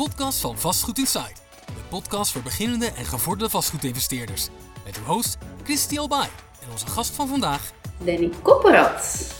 podcast van Vastgoed Insight. De podcast voor beginnende en gevorderde vastgoedinvesteerders. Met uw host Christy Albay en onze gast van vandaag, Danny Kopperat.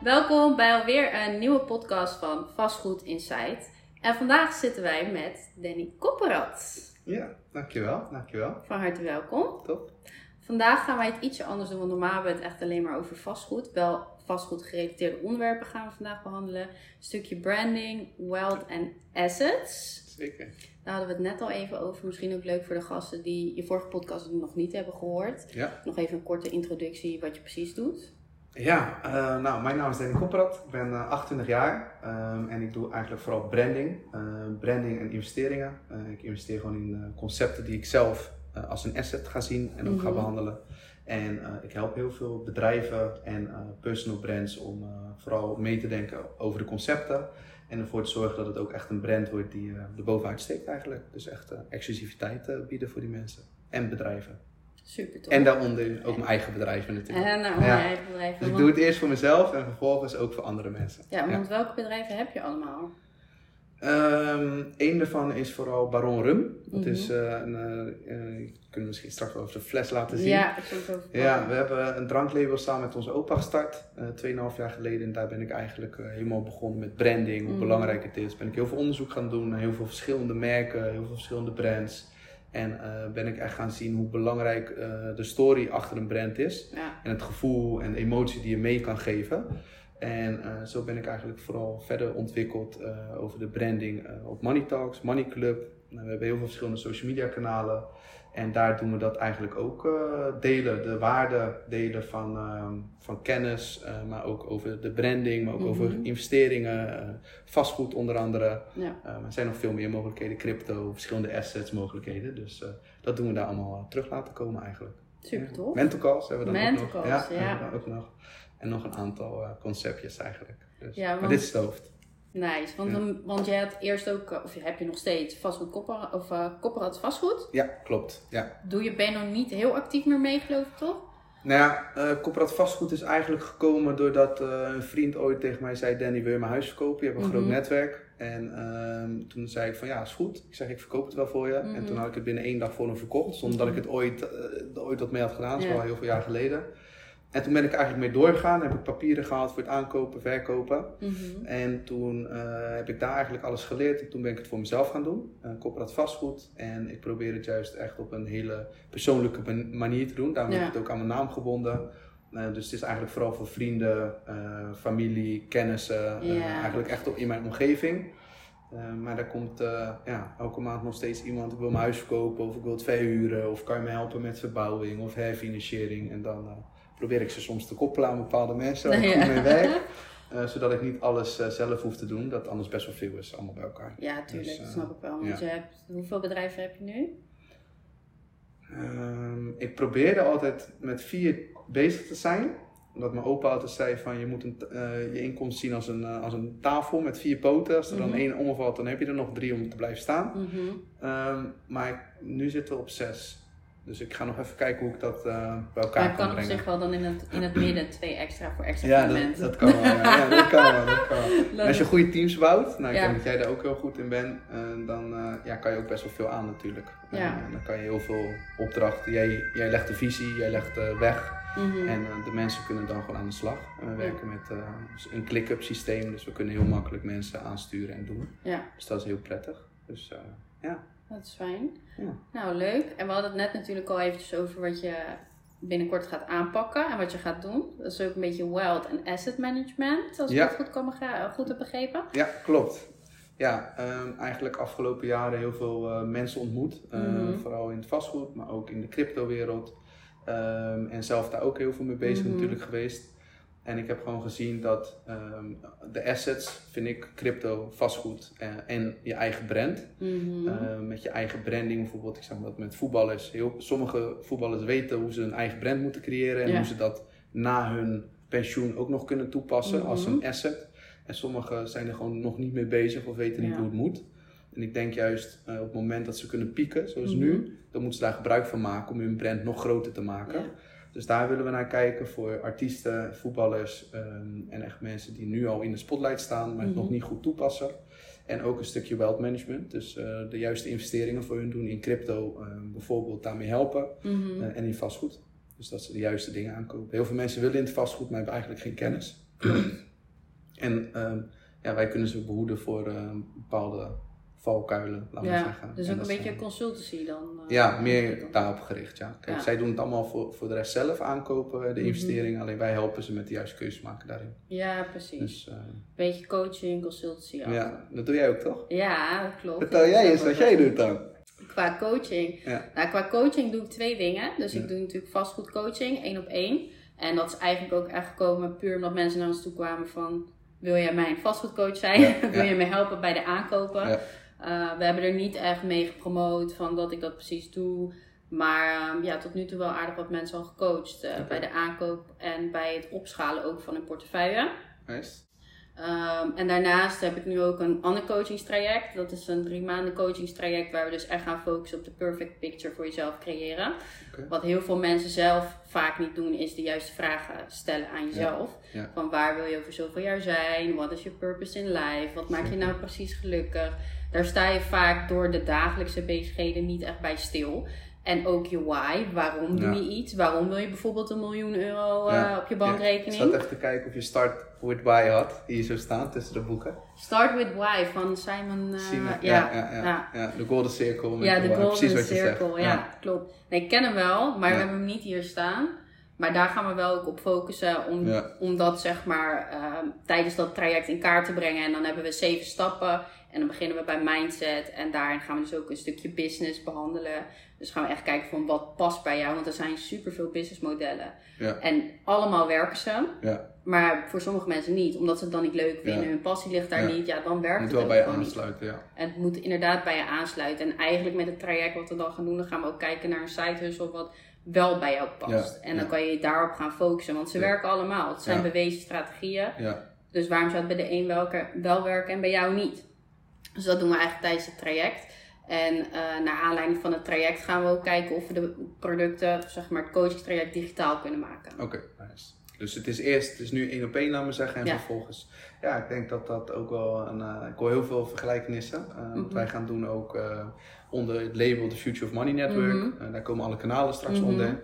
Welkom bij alweer een nieuwe podcast van Vastgoed Insight. En vandaag zitten wij met Danny Kopperat. Ja, dankjewel, dankjewel. Van harte welkom. Top. Vandaag gaan wij het ietsje anders doen, want normaal hebben we het echt alleen maar over vastgoed. Wel vastgoed gerelateerde onderwerpen gaan we vandaag behandelen. Een stukje branding, wealth en assets. Zeker. Daar hadden we het net al even over. Misschien ook leuk voor de gasten die je vorige podcast nog niet hebben gehoord. Ja, Nog even een korte introductie wat je precies doet. ja eh, nou, mijn naam is Danny Kopperat. Ik ben eh, 28 jaar ehm, en ik doe eigenlijk vooral branding. eh, branding en investeringen. Eh, ik investeer gewoon in eh, concepten die ik zelf eh, als een asset ga zien en ook ga Mhm. behandelen. En eh, ik help heel veel bedrijven en eh, personal brands om eh, vooral mee te denken over de concepten. En ervoor te zorgen dat het ook echt een brand wordt die er bovenuit steekt eigenlijk. Dus echt exclusiviteit bieden voor die mensen. En bedrijven. Super tof. En daaronder ook mijn eigen bedrijven natuurlijk. En nou, ja. eigen bedrijf. Dus ik doe het eerst voor mezelf en vervolgens ook voor andere mensen. Ja, want welke bedrijven heb je allemaal? Ehm, Eén daarvan is vooral Baron Rum. Dat Mhm. is eh, een, eh, eh, je kunt misschien straks wel even de fles laten zien. Ja, ik zal het over Ja, we hebben een dranklabel samen met onze opa gestart, 2,5 jaar geleden. En daar ben ik eigenlijk helemaal begonnen met branding, hoe Mhm. belangrijk het is. Ben ik heel veel onderzoek gaan doen naar heel veel verschillende merken, heel veel verschillende brands. En ben ik echt gaan zien hoe belangrijk de story achter een brand is. Ja, En het gevoel en de emotie die je mee kan geven. En eh, zo ben ik eigenlijk vooral verder ontwikkeld eh, over de branding eh, op Money Talks, Money Club. Nou, we hebben heel veel verschillende social media kanalen. En daar doen we dat eigenlijk ook delen. De waarde delen van, ehm, van kennis, maar ook over de branding, maar ook over Mhm. investeringen, eh, vastgoed onder andere. ja. Er zijn nog veel meer mogelijkheden, crypto, verschillende assets mogelijkheden. Dus dat doen we daar allemaal terug laten komen eigenlijk. Super tof. Mental calls hebben we dan Mental ook nog. calls, ja. hebben we dan ook nog. En nog een aantal eh, conceptjes eigenlijk. Dus, Ja, Maar want- dit is het hoofd. Nice, want, Ja. dan, want jij had eerst ook, eh, of heb je nog steeds vastgoed kopper, of uh, kopperat vastgoed. Ja, klopt. Ja. Doe je, ben je nog niet heel actief meer mee, geloof ik toch? Nou ja, corporate vastgoed is eigenlijk gekomen doordat eh, een vriend ooit tegen mij zei: Danny, wil je mijn huis verkopen? Je hebt een Mhm. groot netwerk. En ehm, toen zei ik van ja, is goed. Ik zeg, ik verkoop het wel voor je. Mhm. En toen had ik het binnen één dag voor hem verkocht. Zonder dat ik het ooit, eh, ooit wat mee had gedaan. Dat is wel heel veel jaar geleden. En toen ben ik eigenlijk mee doorgegaan. Heb ik papieren gehaald voor het aankopen, verkopen. Mhm. En toen eh, heb ik daar eigenlijk alles geleerd. En toen ben ik het voor mezelf gaan doen. Uh, corporate vastgoed. En ik probeer het juist echt op een hele persoonlijke man- manier te doen. Daarom heb Ja. ik het ook aan mijn naam gebonden. Eh, dus het is eigenlijk vooral voor vrienden, eh, familie, kennissen. eh, Ja. eigenlijk echt op, in mijn omgeving. Eh, maar daar komt eh, ja, elke maand nog steeds iemand. Ik wil mijn huis verkopen of ik wil het verhuren. Of kan je me helpen met verbouwing of herfinanciering. En dan eh, probeer ik ze soms te koppelen aan bepaalde mensen waar ik goed mee werk. Eh, zodat ik niet alles eh, zelf hoef te doen, dat anders best wel veel is, allemaal bij elkaar. Ja, tuurlijk, Dus, dat eh, snap ik wel. Want ja. je hebt, hoeveel bedrijven heb je nu? Ehm, ik probeerde altijd met vier bezig te zijn. Omdat mijn opa altijd zei van je moet een, je inkomsten zien als een, als een tafel met vier poten. Als er dan Mhm. één omvalt, dan heb je er nog drie om te blijven staan. Mhm. Ehm, maar ik- nu zitten we op zes. Dus ik ga nog even kijken hoe ik dat eh, bij Maar elkaar kan kan op brengen. zich wel dan in het, in het midden twee extra voor extra Ja, dat, dat kan wel. Ja, Ja, dat kan wel. Dat kan wel. Als je goede teams bouwt, nou ik Ja. denk dat jij daar ook heel goed in bent, eh, dan eh, ja, kan je ook best wel veel aan natuurlijk. Ja. Dan kan je heel veel opdrachten, jij, jij legt de visie, jij legt de weg Mhm. en de mensen kunnen dan gewoon aan de slag. En we werken met eh, een click-up systeem, dus we kunnen heel makkelijk mensen aansturen en doen. Ja, Dus dat is heel prettig. Dus ja. Dat is fijn. Ja. Nou, leuk. En we hadden het net natuurlijk al eventjes over wat je binnenkort gaat aanpakken en wat je gaat doen. Dat is ook een beetje wealth en asset management, als ik Ja. het goed, kan bega- goed heb begrepen. Ja, klopt. Ja, ehm, eigenlijk afgelopen jaren heel veel eh, mensen ontmoet. Eh, Mhm. Vooral in het vastgoed, maar ook in de cryptowereld. Ehm, en zelf daar ook heel veel mee bezig Mhm. natuurlijk geweest. En ik heb gewoon gezien dat ehm, de assets, vind ik, crypto, vastgoed eh, en je eigen brand. Mhm. Eh, met je eigen branding bijvoorbeeld. Ik zeg maar dat met voetballers. Heel, sommige voetballers weten hoe ze een eigen brand moeten creëren. En hoe ze dat na hun pensioen ook nog kunnen toepassen als een Mhm. asset. En sommigen zijn er gewoon nog niet mee bezig of weten niet Ja. hoe het moet. En ik denk juist eh, op het moment dat ze kunnen pieken, zoals Mhm. nu, dan moeten ze daar gebruik van maken om hun brand nog groter te maken. Ja. Dus daar willen we naar kijken voor artiesten, voetballers ehm, en echt mensen die nu al in de spotlight staan, maar het Mhm. nog niet goed toepassen. En ook een stukje wealth management, dus eh, de juiste investeringen voor hun doen in crypto, ehm, bijvoorbeeld daarmee helpen Mhm. eh, en in vastgoed. Dus dat ze de juiste dingen aankopen. Heel veel mensen willen in het vastgoed, maar hebben eigenlijk geen kennis. en ehm, ja, wij kunnen ze behoeden voor bepaalde valkuilen, laten we zeggen. dus En ook een beetje zijn- consultancy dan. eh, ja, meer daarop gericht, ja. Kijk, zij doen het allemaal voor, voor de rest zelf aankopen, de Mhm. investeringen. Alleen wij helpen ze met de juiste keuzes maken daarin. Ja, precies. Dus eh, Beetje coaching, consultancy. ja, dat doe jij ook toch? ja, dat klopt. Vertel jij eens wat jij doet dan. Qua coaching. Ja. Nou, qua coaching doe ik twee dingen. Dus Ja. ik doe natuurlijk vastgoedcoaching, één op één. En dat is eigenlijk ook echt gekomen puur omdat mensen naar ons toe kwamen van... Wil jij mijn vastgoedcoach zijn? Ja, Wil je me helpen bij de aankopen? Eh, we hebben er niet echt mee gepromoot van dat ik dat precies doe. Maar ehm, ja, tot nu toe wel aardig wat mensen al gecoacht. eh. Bij de aankoop en bij het opschalen ook van hun portefeuille. Nice. Ehm, en daarnaast heb ik nu ook een ander coachingstraject. Dat is een drie maanden coachingstraject waar we dus echt gaan focussen op de perfect picture voor jezelf creëren. Wat heel veel mensen zelf vaak niet doen, is de juiste vragen stellen aan jezelf. ja. Van waar wil je over zoveel jaar zijn? Wat is je purpose in life? Wat maakt je nou precies gelukkig? Daar sta je vaak door de dagelijkse bezigheden niet echt bij stil. En ook je why. Waarom doe Ja. je iets? Waarom wil je bijvoorbeeld een miljoen euro eh, op je Ik bankrekening? zat echt te kijken of je start with why had, hier zo staan tussen de boeken. Start with Why van Simon. eh, Simon, ja, ja, ja. De Golden Circle. Ja, de. Golden Precies wat je Circle. zegt. Ja, klopt. Nee, ik ken hem wel, maar we hebben hem niet hier staan. Maar daar gaan we wel ook op focussen om, om dat zeg maar ehm, tijdens dat traject in kaart te brengen. En dan hebben we zeven stappen. En dan beginnen we bij mindset. En daarin gaan we dus ook een stukje business behandelen. Dus gaan we echt kijken van wat past bij jou. Want er zijn superveel businessmodellen. Ja. En allemaal werken ze. Ja. Maar voor sommige mensen niet. Omdat ze het dan niet leuk vinden. Ja. Hun passie ligt daar niet. Ja, dan werkt Moet het wel ook bij je niet. aansluiten, ja. En het moet inderdaad bij je aansluiten. En eigenlijk met het traject wat we dan gaan doen, dan gaan we ook kijken naar een side hustle wat wel bij jou past. Ja, en dan kan je daarop gaan focussen, want ze werken allemaal. Het zijn bewezen strategieën. Ja, Dus waarom zou het bij de een wel werken en bij jou niet? Dus dat doen we eigenlijk tijdens het traject. En eh, naar aanleiding van het traject gaan we ook kijken of we de producten, zeg maar het coachingstraject, digitaal kunnen maken. oké. nice. Dus het is eerst, het is nu één op één, laat me zeggen, en Ja. vervolgens. Ja, ik denk dat dat ook wel een. eh, ik hoor heel veel vergelijkenissen. Eh, Wat Mhm. wij gaan doen ook onder het label The Future of Money Network. Mhm. Daar komen alle kanalen straks Mhm. onder.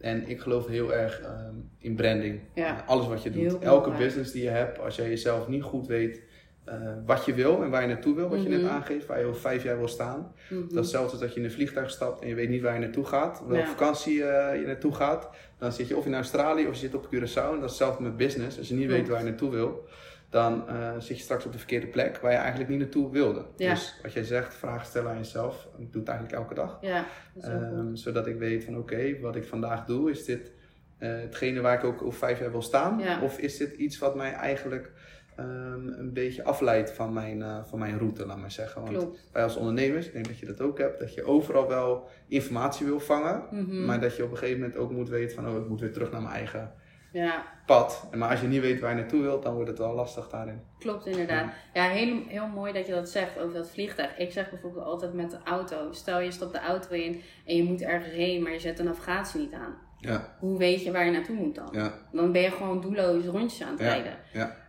En ik geloof heel erg ehm, in branding. Ja. Alles wat je doet. Elke business die je hebt, als jij jezelf niet goed weet eh, wat je wil en waar je naartoe wil, wat je net Mhm. aangeeft, waar je over vijf jaar wil staan. Mhm. Dat is hetzelfde als dat je in een vliegtuig stapt en je weet niet waar je naartoe gaat, welke Ja. vakantie eh, je naartoe gaat. Dan zit je of in Australië of je zit op Curaçao. En dat is hetzelfde met business. Als je niet weet waar je naartoe wil, dan eh, zit je straks op de verkeerde plek waar je eigenlijk niet naartoe wilde. Ja. Dus wat jij zegt, vragen stellen aan jezelf. Ik doe het eigenlijk elke dag. Ja. Ehm, zodat ik weet van oké, wat ik vandaag doe, is dit hetgene waar ik ook over vijf jaar wil staan? Of is dit iets wat mij eigenlijk ehm, een beetje afleidt van mijn, eh, van mijn route, laat maar zeggen. Want Klopt. wij als ondernemers, ik denk dat je dat ook hebt, dat je overal wel informatie wil vangen. Mhm. Maar dat je op een gegeven moment ook moet weten van oh, ik moet weer terug naar mijn eigen Ja, pad. Maar als je niet weet waar je naartoe wilt, dan wordt het wel lastig daarin. Klopt, inderdaad. Ja, heel, heel mooi dat je dat zegt over dat vliegtuig. Ik zeg bijvoorbeeld altijd met de auto. Stel je stapt de auto in en je moet ergens heen, maar je zet de navigatie niet aan. Ja, Hoe weet je waar je naartoe moet dan? ja, Dan ben je gewoon doelloos rondjes aan het Ja. rijden.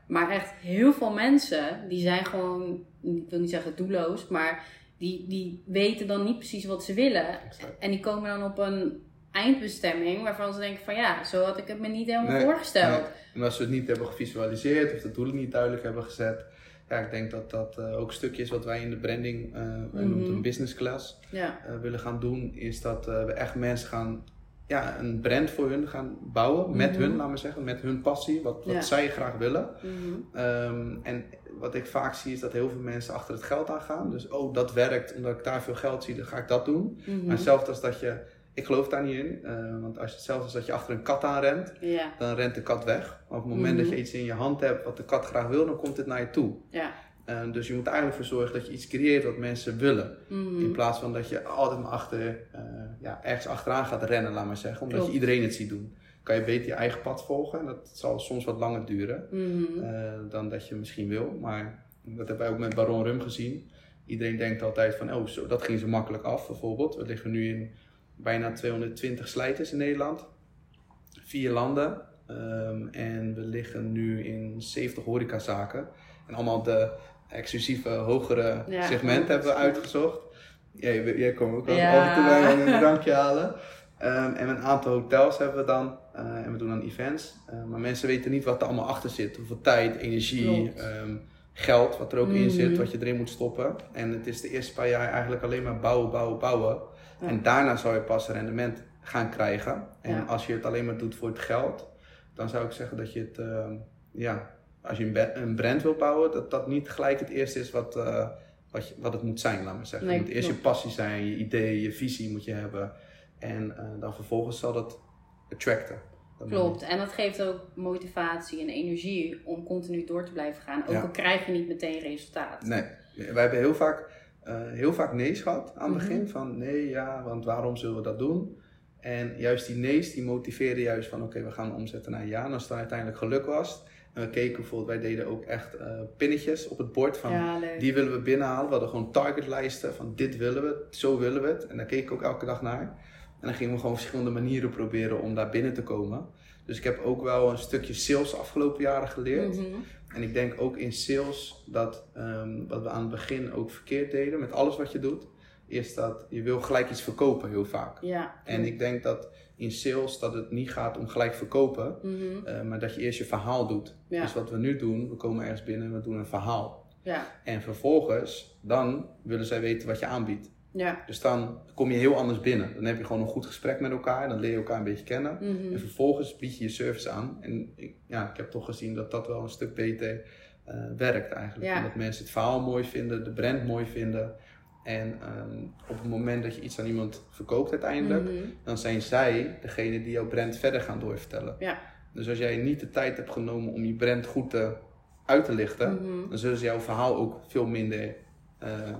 Maar echt heel veel mensen, die zijn gewoon, ik wil niet zeggen doelloos, maar die, die weten dan niet precies wat ze willen. Exact. En die komen dan op een eindbestemming waarvan ze denken van ja, zo had ik het me niet helemaal Nee, voorgesteld. nee. En als we het niet hebben gevisualiseerd of de doelen niet duidelijk hebben gezet. Ja, ik denk dat dat eh, ook een stukje is wat wij in de branding, eh wij noemen het Mhm. een business class, Ja, eh, willen gaan doen. Is dat we echt mensen gaan, ja, een brand voor hun gaan bouwen. Met Mhm. hun, laat maar zeggen. Met hun passie, wat, wat Ja. zij graag willen. Mhm. Ehm, en wat ik vaak zie is dat heel veel mensen achter het geld aangaan. Dus, oh, dat werkt, omdat ik daar veel geld zie, dan ga ik dat doen. Mhm. Maar hetzelfde als dat je, ik geloof daar niet in. eh, want als hetzelfde is dat je achter een kat aan rent, dan rent de kat weg. Maar op het moment dat je iets in je hand hebt wat de kat graag wil, dan komt het naar je toe. ja. Eh, dus je moet er eigenlijk voor zorgen dat je iets creëert wat mensen willen. Mhm. In plaats van dat je altijd maar achter, eh, ja, ergens achteraan gaat rennen, laat maar zeggen. Omdat Klopt. je iedereen het ziet doen. Kan je beter je eigen pad volgen. En dat zal soms wat langer duren Mhm. eh, dan dat je misschien wil. Maar dat hebben wij ook met Baron Rum gezien. Iedereen denkt altijd van, oh, zo, dat ging zo makkelijk af bijvoorbeeld. We liggen nu in bijna 220 slijters in Nederland. vier landen. Ehm, en we liggen nu in 70 horecazaken. En allemaal de exclusieve, hogere Ja, segmenten hebben we segment. uitgezocht. Jij, jij komt ook wel Ja. af en toe bij een drankje halen. Ehm, en een aantal hotels hebben we dan. eh, en we doen dan events. Eh, maar mensen weten niet wat er allemaal achter zit. Hoeveel tijd, energie, ehm, geld wat er ook in Mhm. zit, wat je erin moet stoppen. En het is de eerste paar jaar eigenlijk alleen maar bouwen, bouwen, bouwen. Ja. En daarna zou je pas rendement gaan krijgen. En Ja. als je het alleen maar doet voor het geld, dan zou ik zeggen dat je het, ehm, ja, als je een, brand wil bouwen, dat dat niet gelijk het eerste is wat, eh, wat, je, wat het moet zijn, laat maar zeggen. Nee, het moet eerst je passie zijn, je idee, je visie moet je hebben. En eh, dan vervolgens zal dat attracten. Dat Klopt, en dat geeft ook motivatie en energie om continu door te blijven gaan. Ook Ja. al krijg je niet meteen resultaat. Nee, wij hebben heel vaak, eh, heel vaak nee's gehad aan het Mhm. begin. Van nee, ja, want waarom zullen we dat doen? En juist die nee's, die motiveerden juist van oké, we gaan omzetten naar ja. En als het dan uiteindelijk geluk was. We keken bijvoorbeeld, wij deden ook echt eh, pinnetjes op het bord van ja, die willen we binnenhalen. We hadden gewoon targetlijsten van dit willen we, zo willen we het. En daar keek ik ook elke dag naar. En dan gingen we gewoon verschillende manieren proberen om daar binnen te komen. Dus ik heb ook wel een stukje sales afgelopen jaren geleerd. Mhm. En ik denk ook in sales dat ehm, wat we aan het begin ook verkeerd deden met alles wat je doet, is dat je wil gelijk iets verkopen heel vaak. Ja. En ik denk dat in sales dat het niet gaat om gelijk verkopen, Mhm. eh, maar dat je eerst je verhaal doet. Ja. Dus wat we nu doen, we komen ergens binnen en we doen een verhaal. Ja. En vervolgens, dan willen zij weten wat je aanbiedt. Ja. Dus dan kom je heel anders binnen. Dan heb je gewoon een goed gesprek met elkaar, dan leer je elkaar een beetje kennen. Mhm. En vervolgens bied je je service aan. En ik, ja, ik heb toch gezien dat dat wel een stuk beter eh, werkt eigenlijk. Omdat mensen het verhaal mooi vinden, de brand mooi vinden. En ehm, op het moment dat je iets aan iemand verkoopt uiteindelijk, Mhm. dan zijn zij degene die jouw brand verder gaan doorvertellen. Ja. Dus als jij niet de tijd hebt genomen om je brand goed te, uit te lichten, Mhm. dan zullen ze jouw verhaal ook veel minder eh,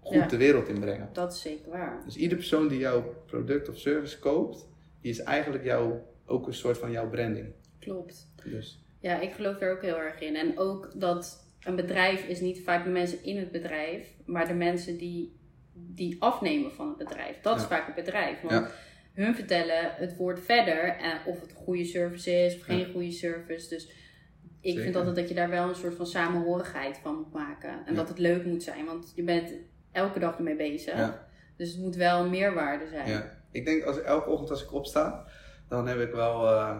goed Ja. de wereld inbrengen. Dat is zeker waar. Dus iedere persoon die jouw product of service koopt, die is eigenlijk jouw, ook een soort van jouw branding. Klopt. Dus Ja, ik geloof er ook heel erg in. En ook dat een bedrijf is niet vaak de mensen in het bedrijf, maar de mensen die, die afnemen van het bedrijf. Dat is vaak het bedrijf. Want Ja. hun vertellen het woord verder en of het een goede service is of geen goede service. Dus ik Zeker. vind altijd dat je daar wel een soort van samenhorigheid van moet maken. En dat het leuk moet zijn, want je bent elke dag ermee bezig. Dus het moet wel een meerwaarde zijn. ja, ik denk als elke ochtend als ik opsta, dan heb ik wel eh,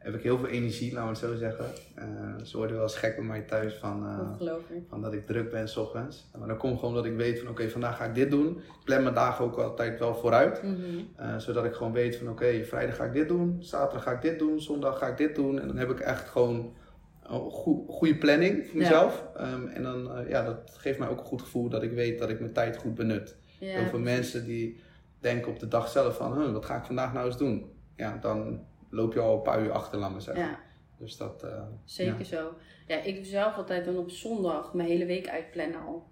heb ik heel veel energie, laten we het zo zeggen. Eh, ze worden wel eens gek bij mij thuis van, eh, Ongelooflijk. van dat ik druk ben s ochtends. Maar dan komt gewoon dat ik weet van oké, vandaag ga ik dit doen. Ik plan mijn dagen ook altijd wel vooruit. Mhm. Eh, zodat ik gewoon weet van oké, vrijdag ga ik dit doen, zaterdag ga ik dit doen, zondag ga ik dit doen. En dan heb ik echt gewoon een goe- goede planning voor Ja. mezelf. Ehm, en dan, ja, dat geeft mij ook een goed gevoel dat ik weet dat ik mijn tijd goed benut. Ja, Heel veel mensen die denken op de dag zelf van, huh, wat ga ik vandaag nou eens doen? Ja, dan loop je al een paar uur achter, laat maar zeggen. Ja. Dus dat, eh, Zeker ja. zo. Ja, ik doe zelf altijd dan op zondag mijn hele week uitplannen al.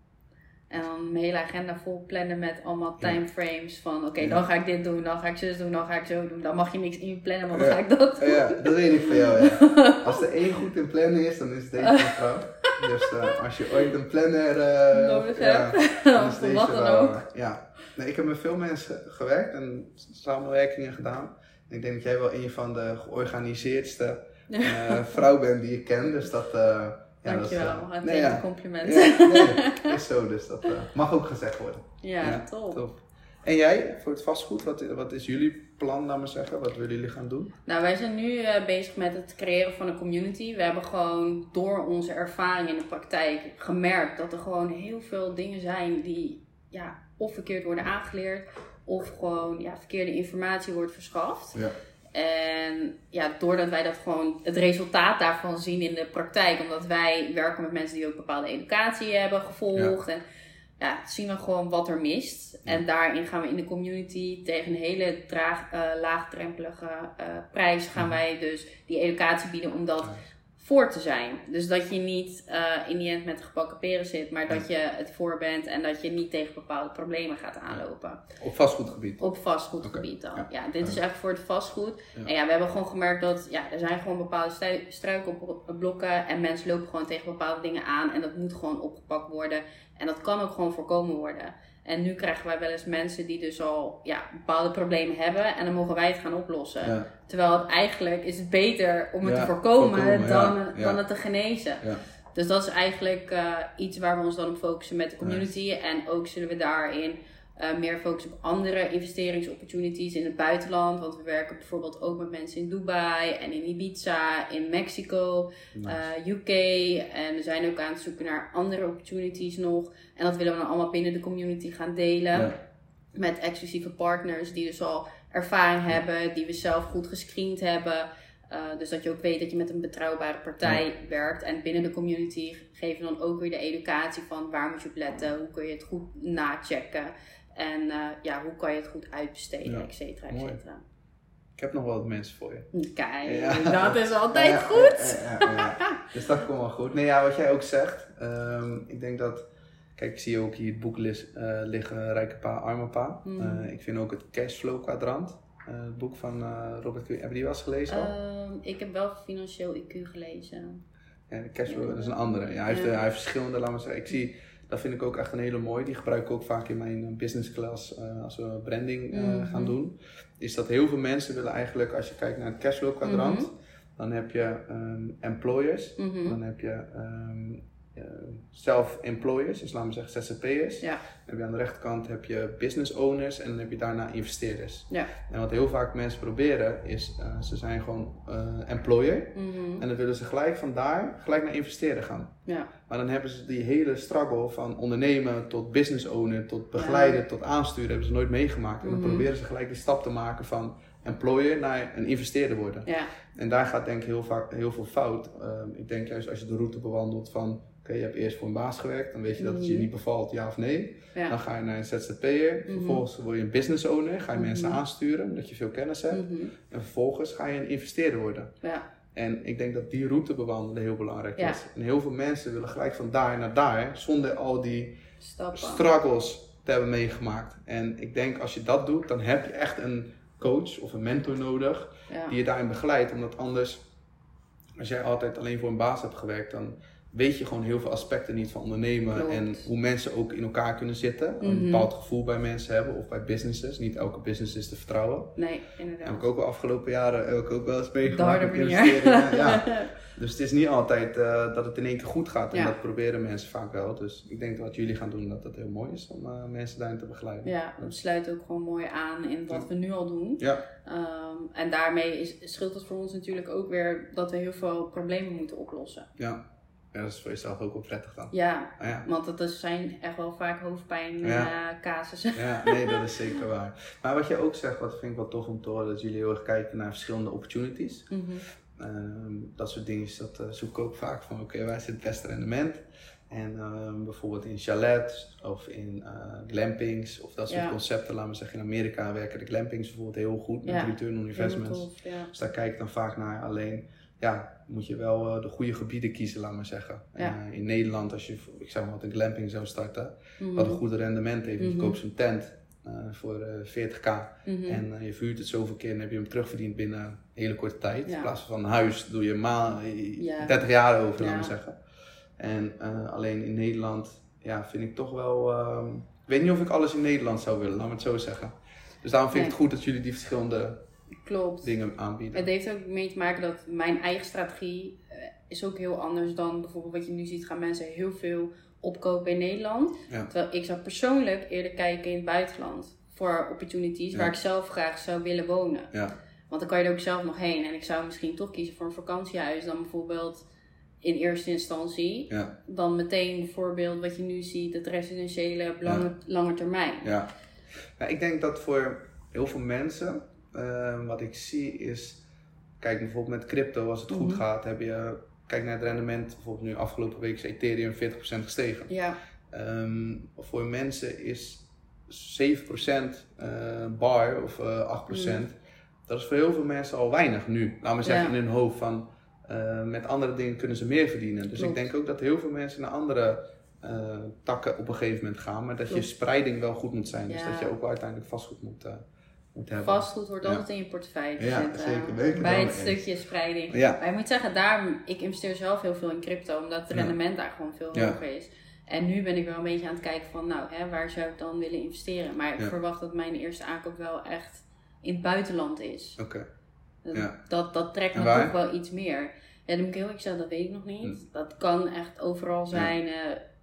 En dan mijn hele agenda vol plannen met allemaal timeframes van oké, Ja. dan ga ik dit doen, dan ga ik zus doen, dan ga ik zo doen. Dan mag je niks in plannen, want dan ga ik dat doen. Ja, dat weet ik van jou. Ja. Als er één goed in plannen is, dan is het deze mevrouw. Dus eh, als je ooit een planner eh, Nodig ja, hebt. dan is Of wat dan ook. ja. Nee, ik heb met veel mensen gewerkt en samenwerkingen gedaan. Ik denk dat jij wel een van de georganiseerdste eh, vrouw bent die ik ken. Dus dat, eh ja, dat is, Dankjewel, eh, het nee, ja. compliment. Ja, nee, is zo. Dus dat eh, mag ook gezegd worden. Ja, Ja, top. Top. En jij, voor het vastgoed, wat, wat is jullie plan, laat maar zeggen? Wat willen jullie gaan doen? Nou, wij zijn nu eh, bezig met het creëren van een community. We hebben gewoon door onze ervaring in de praktijk gemerkt dat er gewoon heel veel dingen zijn die ja, of verkeerd worden aangeleerd of gewoon ja, verkeerde informatie wordt verschaft. Ja. En ja, doordat wij dat gewoon het resultaat daarvan zien in de praktijk, omdat wij werken met mensen die ook bepaalde educatie hebben gevolgd. En ja, zien we gewoon wat er mist. En daarin gaan we in de community tegen een hele draag, eh, laagdrempelige eh, prijs gaan wij dus die educatie bieden om dat Ja. Voor te zijn. Dus dat je niet eh, in die end met gebakken peren zit, maar dat je het voor bent en dat je niet tegen bepaalde problemen gaat aanlopen. Op vastgoedgebied. Op vastgoedgebied dan. Ja. Ja, dit is echt voor het vastgoed. Ja. En ja, we hebben gewoon gemerkt dat ja, er zijn gewoon bepaalde struikelblokken en mensen lopen gewoon tegen bepaalde dingen aan en dat moet gewoon opgepakt worden. En dat kan ook gewoon voorkomen worden. En nu krijgen wij wel eens mensen die dus al ja, bepaalde problemen hebben en dan mogen wij het gaan oplossen. Ja. Terwijl het eigenlijk is het beter om het Ja, te voorkomen, voorkomen, dan, ja. dan het te genezen. Ja. Dus dat is eigenlijk eh, iets waar we ons dan op focussen met de community. En ook zullen we daarin eh, meer focussen op andere investeringsopportunities in het buitenland. Want we werken bijvoorbeeld ook met mensen in Dubai en in Ibiza, in Mexico, Nice. eh, UK. En we zijn ook aan het zoeken naar andere opportunities nog. En dat willen we dan allemaal binnen de community gaan delen. Ja. Met exclusieve partners die dus al ervaring hebben, die we zelf goed gescreend hebben. Uh, dus dat je ook weet dat je met een betrouwbare partij werkt. En binnen de community geven we dan ook weer de educatie van waar moet je op letten, hoe kun je het goed nachecken. En uh, ja, hoe kan je het goed uitbesteden, Ja. et cetera, et cetera. Ik heb nog wel wat mensen voor je. Kijk, Ja. dat is altijd Ja, goed. ja, ja, ja. Dus dat komt wel goed. Nee, ja, wat jij ook zegt. ehm, ik denk dat. Kijk, ik zie ook hier het boek lis- eh, liggen, Rijke Pa, Arme Pa. Mhm. Eh, ik vind ook het Cashflow Kwadrant. eh, het boek van eh, Robert Q. Heb je die wel eens gelezen? al? Ehm, ik heb wel financieel IQ gelezen. Ja, de cashflow, dat is een andere. Ja, hij, heeft, eh, hij heeft verschillende, laat maar zeggen. Ik zie, dat vind ik ook echt een hele mooie. Die gebruik ik ook vaak in mijn eh, business class eh, als we branding eh, Mhm. gaan doen. Is dat heel veel mensen willen eigenlijk, als je kijkt naar het cashflow kwadrant, Mhm. dan heb je ehm, employers, Mhm. dan heb je ehm, eh, self-employers, dus laten we zeggen ZZP'ers. Ja. Dan heb je aan de rechterkant heb je business owners en dan heb je daarna investeerders. Ja. En wat heel vaak mensen proberen is, eh, ze zijn gewoon eh, employer. Mhm. En dan willen ze gelijk van daar gelijk naar investeren gaan. Ja. Maar dan hebben ze die hele struggle van ondernemen tot business owner, tot begeleiden, tot aansturen, hebben ze nooit meegemaakt. En dan Mhm. proberen ze gelijk die stap te maken van employer naar een investeerder worden. Ja. En daar gaat denk ik heel, vaak, heel veel fout. Ehm, ik denk juist als je de route bewandelt van, je hebt eerst voor een baas gewerkt, dan weet je dat het je Mhm. niet bevalt, ja of nee. Ja. Dan ga je naar een ZZP'er, Mhm. vervolgens word je een business owner, ga je mensen Mhm. aansturen, omdat je veel kennis hebt. En vervolgens ga je een investeerder worden. Ja. En ik denk dat die route bewandelen heel belangrijk Ja. is. En heel veel mensen willen gelijk van daar naar daar, zonder al die Stappen. struggles te hebben meegemaakt. En ik denk als je dat doet, dan heb je echt een coach of een mentor nodig Ja. die je daarin begeleidt. Omdat anders, als jij altijd alleen voor een baas hebt gewerkt, dan weet je gewoon heel veel aspecten niet van ondernemen. Klopt. En hoe mensen ook in elkaar kunnen zitten. Een Mhm. bepaald gevoel bij mensen hebben of bij businesses. Niet elke business is te vertrouwen. Nee, Heb inderdaad. ik ook wel afgelopen jaren heb ik ook wel eens De meegemaakt. harde met manier. investeringen. Ja. Dus het is niet altijd eh, dat het in één keer goed gaat. En Ja. dat proberen mensen vaak wel. Dus ik denk dat wat jullie gaan doen, dat dat heel mooi is om eh, mensen daarin te begeleiden. Ja, dat sluit ook gewoon mooi aan in wat we nu al doen. Ja, Ehm, en daarmee is, scheelt het voor ons natuurlijk ook weer dat we heel veel problemen moeten oplossen. ja. Ja, dat is voor jezelf ook wel prettig dan. Ja, Ah, ja. want dat is- zijn echt wel vaak hoofdpijn Ja. eh, ja, nee, dat is zeker waar. Maar wat je ook zegt, wat vind ik wel tof om te horen, dat jullie heel erg kijken naar verschillende opportunities. Mhm. Ehm, dat soort dingen, dat eh, zoek ik ook vaak van, oké, waar zit het beste rendement? En ehm, bijvoorbeeld in chalets of in eh, glampings of dat soort Ja. concepten, laten we zeggen in Amerika werken de glampings bijvoorbeeld heel goed met return on investments. Tof, ja. Dus daar kijk ik dan vaak naar. Alleen, ja, moet je wel eh, de goede gebieden kiezen, laat maar zeggen. En, eh, in Nederland, als je, ik zeg maar wat, een glamping zou starten, Mhm. wat een goede rendement heeft. Je Mhm. koopt zo'n tent eh, voor eh 40k Mhm. en je verhuurt het zoveel keer en heb je hem terugverdiend binnen een hele korte tijd. Ja. In plaats van een huis doe je ma Ja. 30 jaar over, laat maar zeggen. En alleen in Nederland, ja, vind ik toch wel... ehm, ik weet niet of ik alles in Nederland zou willen, laat me het zo zeggen. Dus daarom vind ik het goed dat jullie die verschillende Klopt. dingen aanbieden. Het heeft ook mee te maken dat mijn eigen strategie eh, is ook heel anders dan bijvoorbeeld wat je nu ziet gaan mensen heel veel opkopen in Nederland. Ja. Terwijl ik zou persoonlijk eerder kijken in het buitenland voor opportunities Ja. waar ik zelf graag zou willen wonen. Ja. Want dan kan je er ook zelf nog heen. En ik zou misschien toch kiezen voor een vakantiehuis dan bijvoorbeeld in eerste instantie. Ja. Dan meteen bijvoorbeeld wat je nu ziet, het residentiële op lange, lange termijn. Ja. Nou, ik denk dat voor heel veel mensen, eh, wat ik zie is, kijk bijvoorbeeld met crypto, als het goed Mhm. gaat, heb je, kijk naar het rendement, bijvoorbeeld nu afgelopen week is Ethereum 40% gestegen. Ja, Ehm, voor mensen is 7% eh, bar of eh 8%, dat is voor heel veel mensen al weinig nu. Laten we zeggen Ja. in hun hoofd van, eh, met andere dingen kunnen ze meer verdienen. Dus Klopt. ik denk ook dat heel veel mensen naar andere takken op een gegeven moment gaan, maar dat Klopt. je spreiding wel goed moet zijn. Dus dat je ook wel uiteindelijk vastgoed moet, moet hebben. vastgoed Ja. altijd in je portefeuille te Ja, zeker. Het Bij het eens. stukje spreiding. Ja. Maar ik moet zeggen, daar, ik investeer zelf heel veel in crypto, omdat het rendement daar gewoon veel hoger is. En nu ben ik wel een beetje aan het kijken van, nou, hè, waar zou ik dan willen investeren? Maar ik Ja. verwacht dat mijn eerste aankoop wel echt in het buitenland is. Oké. Dat, Ja. dat, dat trekt me toch wel iets meer. Ja, dan moet ik heel eerlijk zeggen, dat weet ik nog niet. Dat kan echt overal zijn. eh,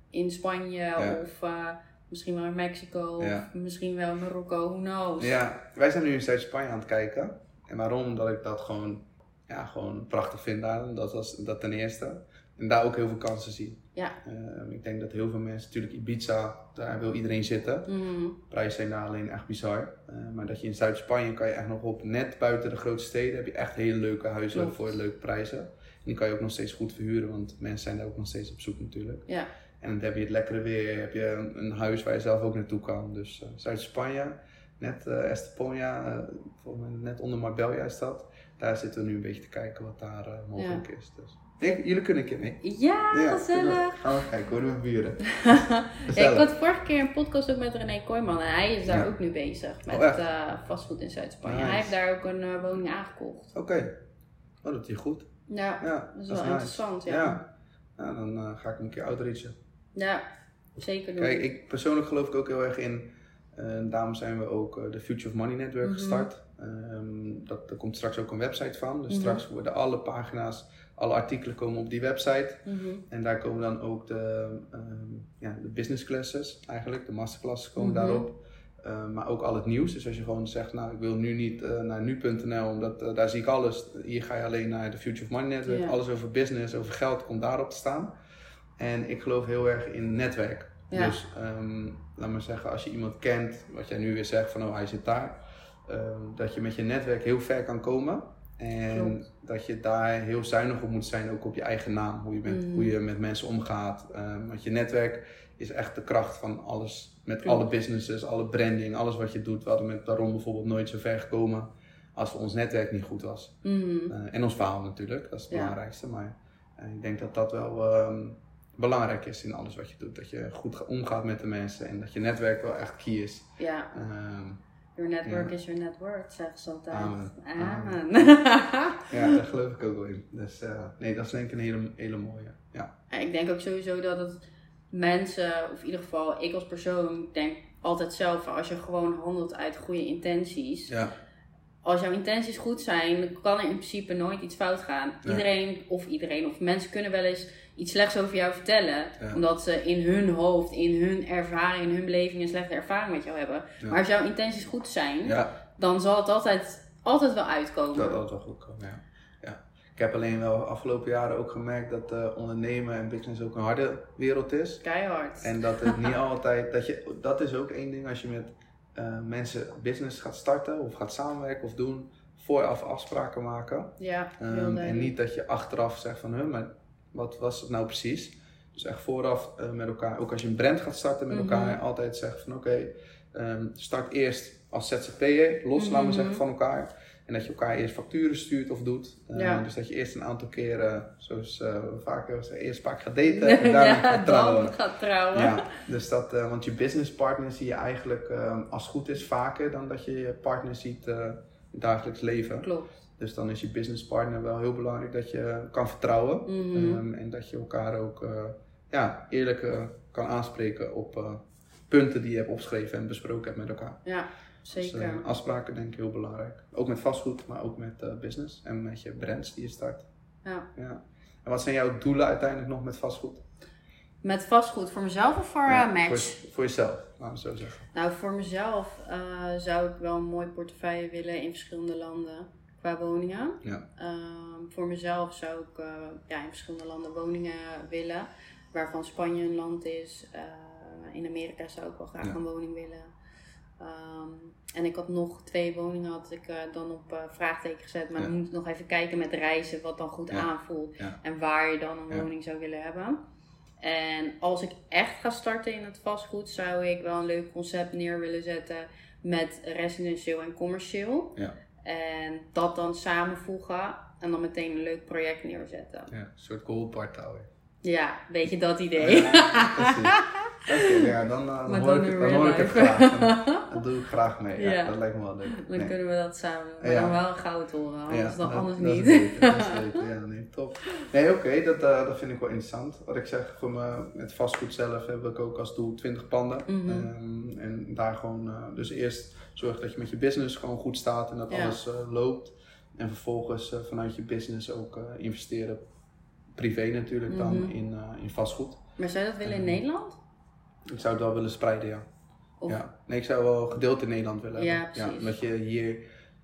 in Spanje of eh, misschien wel in Mexico Ja. of misschien wel in Marokko, who knows. Ja, wij zijn nu in Zuid-Spanje aan het kijken. En waarom? Omdat ik dat gewoon, ja, gewoon prachtig vind daar. Dat, was, dat ten eerste. En daar ook heel veel kansen zie. Ja. Ehm, ik denk dat heel veel mensen, natuurlijk Ibiza, daar wil iedereen zitten. Mhm. Prijzen zijn daar alleen echt bizar. Eh, maar dat je in Zuid-Spanje kan je echt nog op, net buiten de grote steden, heb je echt hele leuke huizen Klopt. voor leuke prijzen. En die kan je ook nog steeds goed verhuren, want mensen zijn daar ook nog steeds op zoek natuurlijk. Ja. En dan heb je het lekkere weer, heb je een, een huis waar je zelf ook naartoe kan. Dus eh, Zuid-Spanje, net eh Estepona, eh, net onder Marbella is dat. Daar zitten we nu een beetje te kijken wat daar mogelijk is. Dus. Jullie kunnen een keer mee. Ja, gezellig. Gaan we kijken hoor, we buren. Ja, ik had vorige keer een podcast ook met René Kooijman en hij is daar Ja. ook nu bezig met Oh, vastgoed in Zuid-Spanje. Nice. Hij heeft daar ook een eh, woning aangekocht. Oké, oh, dat hij goed. Ja, Ja, dat is dat wel nice. interessant. Ja, Ja, dan ga ik hem een keer outreachen. Zeker doen. Kijk, ik persoonlijk geloof ik ook heel erg in. eh, daarom zijn we ook eh, de Future of Money Network Mhm. gestart. Ehm, dat, er komt straks ook een website van. Dus Mhm. straks worden alle pagina's, alle artikelen komen op die website. Mhm. En daar komen dan ook de, ehm, ja, de business classes eigenlijk, de masterclasses komen daarop. Ehm, maar ook al het nieuws. Dus als je gewoon zegt, nou ik wil nu niet eh, naar nu.nl, omdat daar zie ik alles. Hier ga je alleen naar de Future of Money Network. Ja. Alles over business, over geld komt daarop te staan. En ik geloof heel erg in netwerk. Ja. Dus ehm, laat maar zeggen, als je iemand kent, wat jij nu weer zegt van oh hij zit daar. ehm, dat je met je netwerk heel ver kan komen. En Klopt. dat je daar heel zuinig op moet zijn, ook op je eigen naam. Hoe je met, Mhm. hoe je met mensen omgaat. Ehm, want je netwerk is echt de kracht van alles. Met Klopt. alle businesses, alle branding, alles wat je doet. We hadden met daarom bijvoorbeeld nooit zo ver gekomen als ons netwerk niet goed was. Mhm. Eh, en ons verhaal natuurlijk, dat is het Ja. belangrijkste. Maar eh, ik denk dat dat wel belangrijk is in alles wat je doet. Dat je goed ga- omgaat met de mensen en dat je netwerk wel echt key is. Ja, Ehm, your network Ja. is your net worth, zeggen ze altijd. Amen. Amen. ja, daar geloof ik ook wel in. Dus eh, nee, dat is denk ik een hele, hele mooie. Ja. Ja, ik denk ook sowieso dat het mensen, of in ieder geval ik als persoon, denk altijd zelf, als je gewoon handelt uit goede intenties. Ja. Als jouw intenties goed zijn, dan kan er in principe nooit iets fout gaan. Nee. Iedereen, of iedereen, of mensen kunnen wel eens iets slechts over jou vertellen. Ja. Omdat ze in hun hoofd, in hun ervaring, in hun beleving een slechte ervaring met jou hebben. Ja. Maar als jouw intenties goed zijn, ja, dan zal het altijd, altijd wel uitkomen. dat had wel goed komen. Ja. Ik heb alleen wel afgelopen jaren ook gemerkt dat eh, ondernemen en business ook een harde wereld is. Keihard. En dat het niet altijd, dat, je, dat is ook één ding als je met eh, mensen business gaat starten of gaat samenwerken of doen, vooraf afspraken maken. ja, Ehm, en niet dat je achteraf zegt van, huh, maar wat was het nou precies? Dus echt vooraf eh, met elkaar, ook als je een brand gaat starten met Mhm. elkaar, altijd zeggen van oké, ehm, start eerst als ZZP'er, los laten we Mhm. zeggen van elkaar. En dat je elkaar eerst facturen stuurt of doet. Ehm, Ja. Dus dat je eerst een aantal keren, zoals eh, we vaak zeggen, eerst vaak gaat daten en daarna ja, gaat trouwen. dan gaat trouwen. Ja, dus dat, eh, want je businesspartner zie je eigenlijk ehm, als het goed is vaker dan dat je je partner ziet eh, in het dagelijks leven. Klopt. Dus dan is je businesspartner wel heel belangrijk dat je kan vertrouwen. Mhm. Ehm, en dat je elkaar ook eh, ja, eerlijk eh, kan aanspreken op eh, punten die je hebt opgeschreven en besproken hebt met elkaar. Ja, Dus, zeker. eh, afspraken denk ik heel belangrijk. Ook met vastgoed, maar ook met business en met je brands die je start. ja. Ja. En wat zijn jouw doelen uiteindelijk nog met vastgoed? Met vastgoed voor mezelf of voor Ja, match? Voor, voor jezelf, laten we zo zeggen. Nou, voor mezelf zou ik wel een mooi portefeuille willen in verschillende landen qua woningen. Ja. Ehm, voor mezelf zou ik eh, ja, in verschillende landen woningen willen, waarvan Spanje een land is. Eh, in Amerika zou ik wel graag Ja. een woning willen. Ehm, en ik had nog twee woningen had ik eh, dan op vraagteken gezet. Maar Ja. dan moet ik nog even kijken met reizen wat dan goed aanvoelt. En waar je dan een woning zou willen hebben. En als ik echt ga starten in het vastgoed, zou ik wel een leuk concept neer willen zetten met residentieel en commercieel. Ja. En dat dan samenvoegen en dan meteen een leuk project neerzetten. Ja, een soort tower. Ja, weet je dat idee? Ja, precies. Oké, ja, dan, uh, dan, hoor, dan ik, dan hoor ik het graag. Dan, dan doe ik graag mee. Ja, Ja. Dat lijkt me wel leuk. Dan Nee. kunnen we dat samen. Maar Ja. dan wel een goud horen, anders, dan dat- anders dat is niet. beter, dat is beter. Ja, nee, top. Nee, oké, dat, eh, dat vind ik wel interessant. Wat ik zeg, voor me, met vastgoed zelf heb ik ook als doel 20 panden. Mhm. Ehm, en daar gewoon, eh, dus eerst zorg dat je met je business gewoon goed staat en dat Ja. alles eh, loopt. En vervolgens eh, vanuit je business ook eh, investeren, privé natuurlijk dan, Mhm. in, eh, in vastgoed. Maar zou je dat willen in Mhm. Nederland? Ik zou het wel willen spreiden, ja. Of- ja. Nee, ik zou wel gedeeld in Nederland willen Ja, hebben. precies. omdat je hier,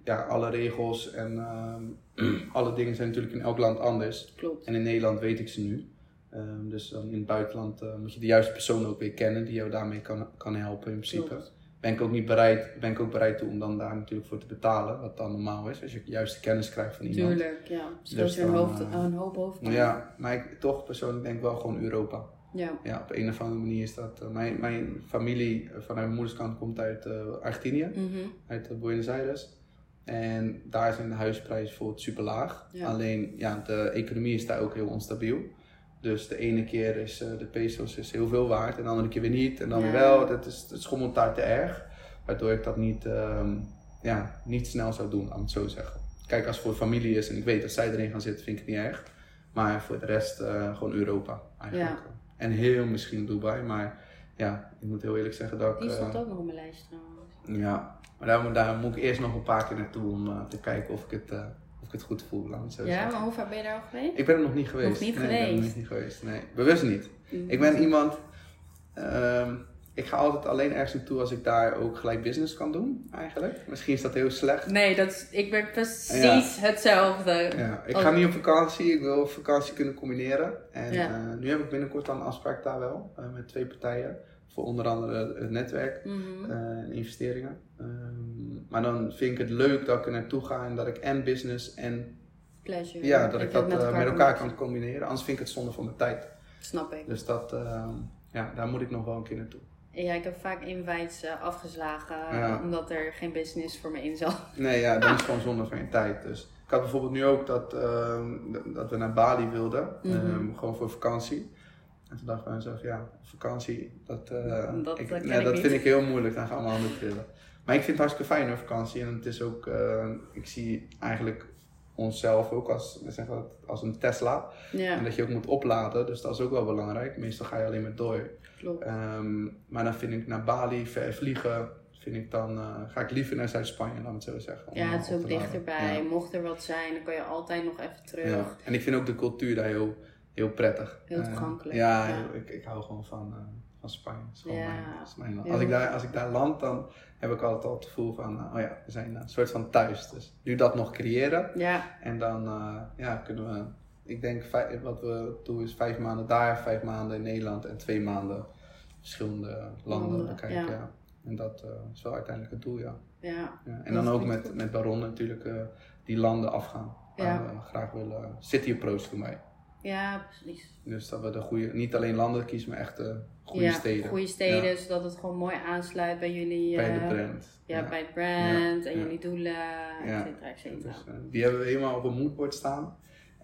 ja, alle regels en ehm, alle dingen zijn natuurlijk in elk land anders. Klopt. En in Nederland weet ik ze nu. Ehm, dus dan in het buitenland eh, moet je de juiste persoon ook weer kennen die jou daarmee kan, kan helpen in principe. Klopt. Ben ik ook niet bereid, ben ik ook bereid toe om dan daar natuurlijk voor te betalen, wat dan normaal is, als je de juiste kennis krijgt van iemand. Tuurlijk, ja. Dus je een, dan, hoofd, eh, een hoop hoofd. Ja, maar ik toch persoonlijk denk wel gewoon Europa. Ja. Ja, op een of andere manier is dat. eh, mijn, mijn familie eh, vanuit mijn moeders kant komt uit eh, Argentinië, Mhm. uit Buenos Aires. En daar zijn de huisprijzen bijvoorbeeld super laag. Ja. Alleen ja, de economie is daar ook heel onstabiel. Dus de ene keer is eh, de pesos is heel veel waard en de andere keer weer niet. En dan weer wel. Dat is, het schommelt daar te erg. Waardoor ik dat niet, ehm, ja, niet snel zou doen, laat ik het zo zeggen. Kijk, als het voor familie is en ik weet dat zij erin gaan zitten, vind ik het niet erg. Maar voor de rest eh, gewoon Europa eigenlijk. En heel misschien Dubai, maar ja, ik moet heel eerlijk zeggen dat ik... Die stond eh, ook nog op mijn lijst trouwens. ja, maar daar, moet- daar moet ik eerst nog een paar keer naartoe om te kijken of ik het, ik het goed voel, laat zo Ja, zeggen. maar hoe vaak ben je daar al geweest? Ik ben er nog niet geweest. Nog niet nee, Ik ben er geweest? nog niet geweest, nee. Bewust niet. Ik ben iemand, ehm, ik ga altijd alleen ergens naartoe als ik daar ook gelijk business kan doen, eigenlijk. Misschien is dat heel slecht. Nee, dat is, ik ben precies hetzelfde. Ja, ik Oh. ga niet op vakantie, ik wil vakantie kunnen combineren. En Ja. eh, nu heb ik binnenkort dan een afspraak daar wel, eh, met twee partijen. Voor onder andere het netwerk Mhm. eh, en investeringen. Ehm, maar dan vind ik het leuk dat ik er naartoe ga en dat ik en business en Pleasure. ja, dat ik dat met eh, elkaar met elkaar kan combineren. Anders vind ik het zonde van mijn tijd. Snap ik. Dus dat, ehm, ja, daar moet ik nog wel een keer naartoe. Ja, ik heb vaak invites eh, afgeslagen Ja. omdat er geen business voor me in zat. Nee, ja, dan is het gewoon zonde van je tijd. Dus ik had bijvoorbeeld nu ook dat, ehm, dat we naar Bali wilden, Mhm. gewoon voor vakantie. En toen dacht ik bij mezelf, ja, vakantie, dat, eh, Dat, ik, nee, dat vind ik heel moeilijk. Dan gaan we handen trillen. Maar ik vind het hartstikke fijn, hoor, vakantie. En het is ook, eh, ik zie eigenlijk onszelf ook als, dat, als een Tesla. En dat je ook moet opladen, dus dat is ook wel belangrijk. Meestal ga je alleen maar door. Ehm, maar dan vind ik naar Bali, ver vliegen, vind ik dan, eh, ga ik liever naar Zuid-Spanje, laat me het zo zeggen. Ja, het is ook dichterbij. Ja. Mocht er wat zijn, dan kan je altijd nog even terug. Ja. En ik vind ook de cultuur daar heel, heel prettig. Heel Eh, toegankelijk, ja, ja. Ik, ik hou gewoon van, eh, van Spanje. Is gewoon mijn, is mijn land. Als, ik daar, als ik daar land, dan heb ik altijd al het gevoel van, eh, oh ja, we zijn een soort van thuis. Dus nu dat nog creëren. Ja, En dan ja, kunnen we, ik denk vijf- wat we doen is vijf maanden daar, vijf maanden in Nederland en twee maanden verschillende landen bekijken. ja. Ja. En dat eh, is wel uiteindelijk het doel, ja. ja. ja. En dan ook met, goed. met Baron natuurlijk die landen afgaan. Waar we graag willen, city approach voor mij. Ja, precies. Dus dat we de goede, niet alleen landen kiezen, maar echt de goede ja, steden. Goede steden, Ja. zodat het gewoon mooi aansluit bij jullie. Bij eh, de brand. Ja, bij het brand en jullie doelen, et cetera, et cetera. Dus, eh, die hebben we helemaal op een moodboard staan.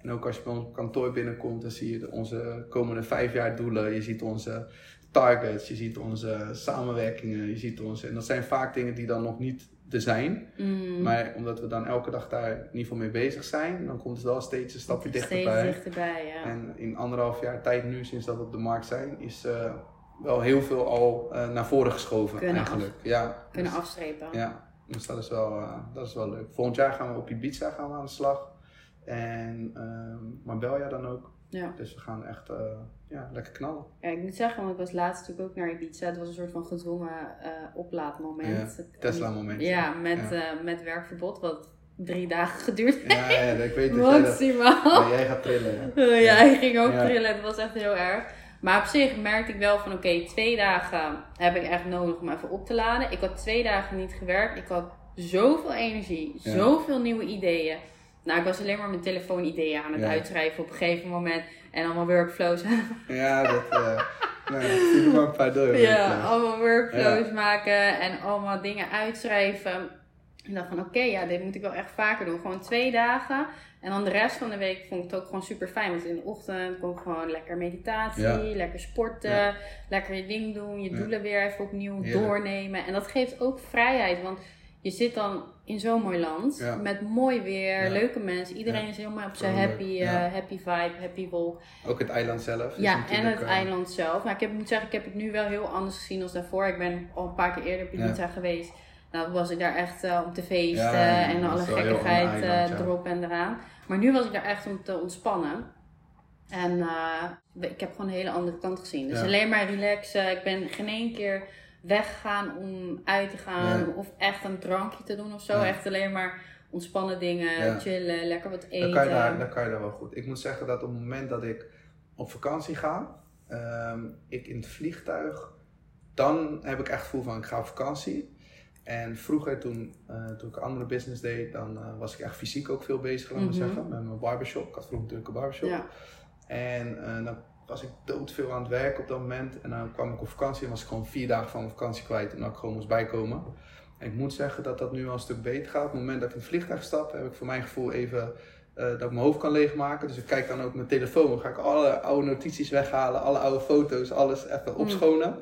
En ook als je bij ons kantoor binnenkomt, dan zie je de- onze komende vijf jaar doelen. Je ziet onze targets, je ziet onze samenwerkingen, je ziet onze... En dat zijn vaak dingen die dan nog niet er zijn. Mm, Maar omdat we dan elke dag daar in ieder geval mee bezig zijn, dan komt het wel steeds een stapje steeds dichterbij. dichterbij, ja. En in anderhalf jaar tijd nu, sinds dat we op de markt zijn, is eh, wel heel veel al eh, naar voren geschoven Kunnen eigenlijk. Ja, Kunnen dus- afstrepen. ja, dus dat is, wel, eh, dat is wel leuk. Volgend jaar gaan we op Ibiza gaan we aan de slag. En ehm Marbella dan ook. Ja. Dus we gaan echt eh, ja, lekker knallen. Ja, ik moet zeggen, want ik was laatst natuurlijk ook naar Ibiza. Het was een soort van gedwongen eh, oplaadmoment. Tesla moment. Ja, met, Ja. eh, met werkverbod, wat drie dagen geduurd heeft. Ja, ja, ik weet dat, Maximaal. jij gaat trillen. hè? Ja, hij ging ook trillen. Het was echt heel erg. Maar op zich merkte ik wel van, oké, twee dagen heb ik echt nodig om even op te laden. Ik had twee dagen niet gewerkt. Ik had zoveel energie, zoveel nieuwe ideeën. Nou, ik was alleen maar mijn telefoon ideeën aan het Ja. uitschrijven op een gegeven moment. En allemaal workflows. Ja, dat... eh nou, ik zie maar een paar door. ja, allemaal workflows Ja. maken en allemaal dingen uitschrijven. Ik dacht van oké, ja, dit moet ik wel echt vaker doen. Gewoon twee dagen. En dan de rest van de week vond ik het ook gewoon super fijn. Want in de ochtend kon ik gewoon lekker meditatie, Ja. lekker sporten, Ja. lekker je ding doen, je doelen weer even opnieuw doornemen. En dat geeft ook vrijheid. Want je zit dan in zo'n mooi land Ja. met mooi weer, Ja. leuke mensen. Iedereen Ja. is helemaal op zijn happy, eh, happy vibe, happy wolk. Ook het eiland zelf. Ja, en het eh, eiland zelf. Maar ik heb, moet zeggen, ik heb het nu wel heel anders gezien als daarvoor. Ik ben al een paar keer eerder op Ibiza geweest. Nou, was ik daar echt eh, om te feesten en alle gekkigheid eiland, erop en eraan. Maar nu was ik daar echt om te ontspannen. En ik heb gewoon een hele andere kant gezien. Dus alleen maar relaxen. Ik ben geen één keer weggegaan om uit te gaan of echt een drankje te doen of zo. Ja. Echt alleen maar ontspannen dingen, Ja. chillen, lekker wat eten. Dan kan, je daar, dan kan je daar wel goed. Ik moet zeggen dat op het moment dat ik op vakantie ga, ehm, ik in het vliegtuig, dan heb ik echt het gevoel van ik ga op vakantie. En vroeger toen, eh, toen ik een andere business deed, dan eh, was ik echt fysiek ook veel bezig, laat maar Mhm. zeggen, met mijn barbershop. Ik had vroeger natuurlijk een barbershop. Ja. En eh, dan was ik doodveel aan het werk op dat moment. En dan kwam ik op vakantie en was ik gewoon vier dagen van mijn vakantie kwijt. En dat ik gewoon moest bijkomen. En ik moet zeggen dat dat nu al een stuk beter gaat. Op het moment dat ik in het vliegtuig stap, heb ik voor mijn gevoel even eh, dat ik mijn hoofd kan leegmaken. Dus ik kijk dan ook mijn telefoon. Dan ga ik alle oude notities weghalen, alle oude foto's, alles even Mm. opschonen.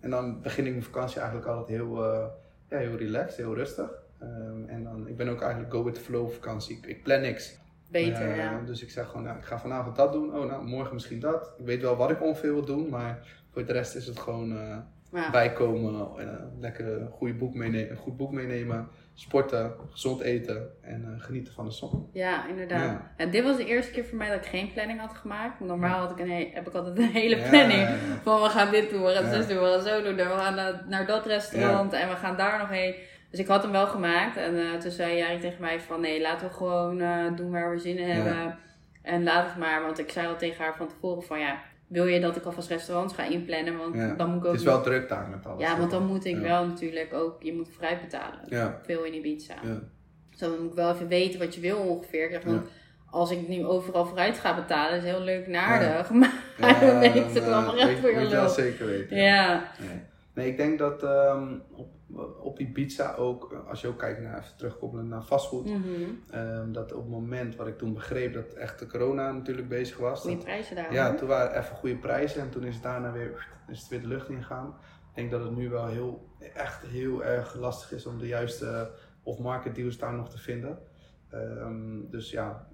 En dan begin ik mijn vakantie eigenlijk altijd heel, eh, ja, heel relaxed, heel rustig. Ehm, en dan, ik ben ook eigenlijk go with the flow vakantie. Ik, ik plan niks. Beter, ja. Dus ik zeg gewoon, nou, ik ga vanavond dat doen. Oh, nou, morgen misschien dat. Ik weet wel wat ik ongeveer wil doen, maar voor de rest is het gewoon eh, Ja. bijkomen. En, eh, lekker een, goede boek meenemen, een goed boek meenemen. Sporten, gezond eten en eh, genieten van de zon. Ja, inderdaad. Ja. En dit was de eerste keer voor mij dat ik geen planning had gemaakt. Normaal had ik een he- heb ik altijd een hele planning. Van we gaan dit doen, we gaan zus doen, we gaan zo doen. We gaan naar, naar dat restaurant en we gaan daar nog heen. Dus ik had hem wel gemaakt. En eh, toen zei Jari tegen mij van nee, laten we gewoon eh, doen waar we zin in Ja. hebben. En laat het maar. Want ik zei al tegen haar van tevoren van ja, wil je dat ik alvast restaurants ga inplannen? Want Ja. dan moet ik ook Het is nog- wel druk daar met alles. Ja, want dan moet ik Ja. wel natuurlijk ook, je moet vooruit betalen. Ja. Veel in Ibiza. Ja. Dus dan moet ik wel even weten wat je wil ongeveer. Ik want als ik nu overal vooruit ga betalen, is heel leuk en aardig. Maar dan weet ik het allemaal recht voor je Moet je wel lul. zeker weten. Ja, Nee. nee, ik denk dat ehm, op, op Ibiza ook, als je ook kijkt naar, even terugkoppelen naar fastfood, Mhm. ehm, dat op het moment wat ik toen begreep dat echt de corona natuurlijk bezig was, goede prijzen daar. ja, toen waren even goede prijzen en toen is het daarna weer, is het weer de lucht ingegaan. Ik denk dat het nu wel heel, echt heel erg lastig is om de juiste off-market deals daar nog te vinden. Ehm, dus ja,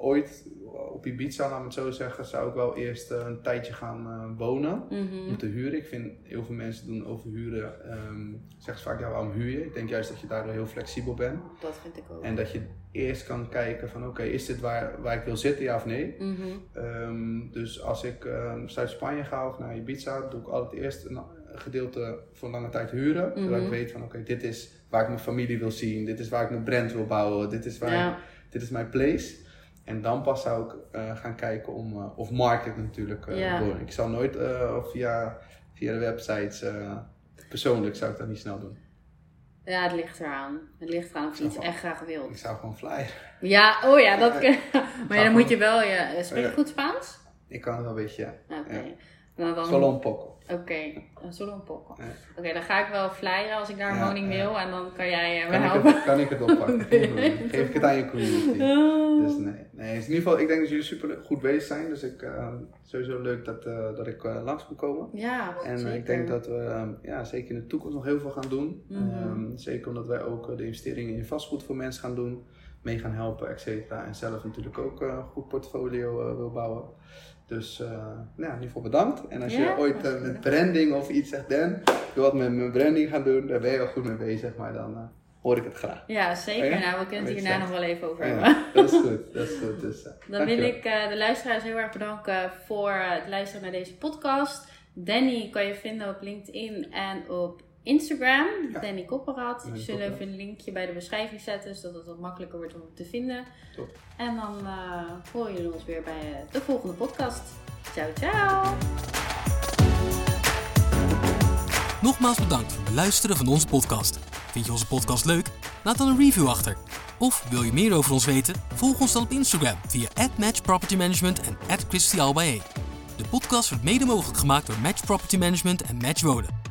ooit op Ibiza, laat me het zo zeggen, zou ik wel eerst eh, een tijdje gaan eh, wonen Mhm. om te huren. Ik vind heel veel mensen doen over huren, ehm zeggen ze vaak ja waarom huur je? Ik denk juist dat je daardoor heel flexibel bent. Dat vind ik ook. En dat je eerst kan kijken van oké, is dit waar, waar ik wil zitten ja of nee? Mhm. Ehm, dus als ik ehm Zuid-Spanje ga of naar Ibiza, doe ik altijd eerst een gedeelte voor lange tijd huren. Zodat ik Mhm. weet van oké, dit is waar ik mijn familie wil zien, dit is waar ik mijn brand wil bouwen, dit is, waar Ja. ik- dit is mijn place. En dan pas zou ik eh, gaan kijken om, eh, of market natuurlijk Ja. door. Ik zal nooit via, via de websites, persoonlijk zou ik dat niet snel doen. ja, het ligt eraan. Het ligt eraan of je iets echt graag Ik wilt. zou gewoon flyen. Ja, oh ja, dat kan. Maar ja, dan moet je wel, ja. Spreek je Ja. goed Spaans? Ik kan het wel een beetje, Oké. Ja. Nou, dan... Oké, een solo un poco. Ja. Oké, dan ga ik wel flyeren als ik daar een Ja, woning ja. wil. En dan kan jij eh, me Kan ik, helpen. het, kan ik het oppakken? Geef ik het aan je community. Dus nee, nee. In ieder geval, ik denk dat jullie super goed bezig zijn. Dus ik eh sowieso leuk dat, eh, dat ik eh, langs kan komen. Ja, En zeker. ik denk dat we ehm, ja, zeker in de toekomst nog heel veel gaan doen. Mhm. Ehm, zeker omdat wij ook de investeringen in vastgoed voor mensen gaan doen. Mee gaan helpen, et cetera. En zelf natuurlijk ook een goed portfolio wil bouwen. Dus eh, nou, ja, in ieder geval bedankt. En als Ja, je ooit hartstikke met branding of iets zegt, Dan, wil wat met mijn branding gaan doen, daar ben je wel goed mee bezig. Maar dan eh, hoor ik het graag. Ja, zeker. Oh? Nou, we kunnen het hierna je. nog wel even over Ja, hebben. dat is goed, dat is goed. Dus, Dan wil ik de luisteraars heel erg bedanken voor het luisteren naar deze podcast. Danny kan je vinden op LinkedIn en op Instagram. Ja. Danny Kopperat. Ik Danny zal Kopperat. even een linkje bij de beschrijving zetten, zodat het wat makkelijker wordt om te vinden. Top. En dan eh horen jullie ons weer bij eh, de volgende podcast. Ciao, ciao! Nogmaals bedankt voor het luisteren van onze podcast. Vind je onze podcast leuk? Laat dan een review achter. Of wil je meer over ons weten? Volg ons dan op Instagram via @matchpropertymanagement en @christyalbae. De podcast wordt mede mogelijk gemaakt door Match Property Management en Match Wonen.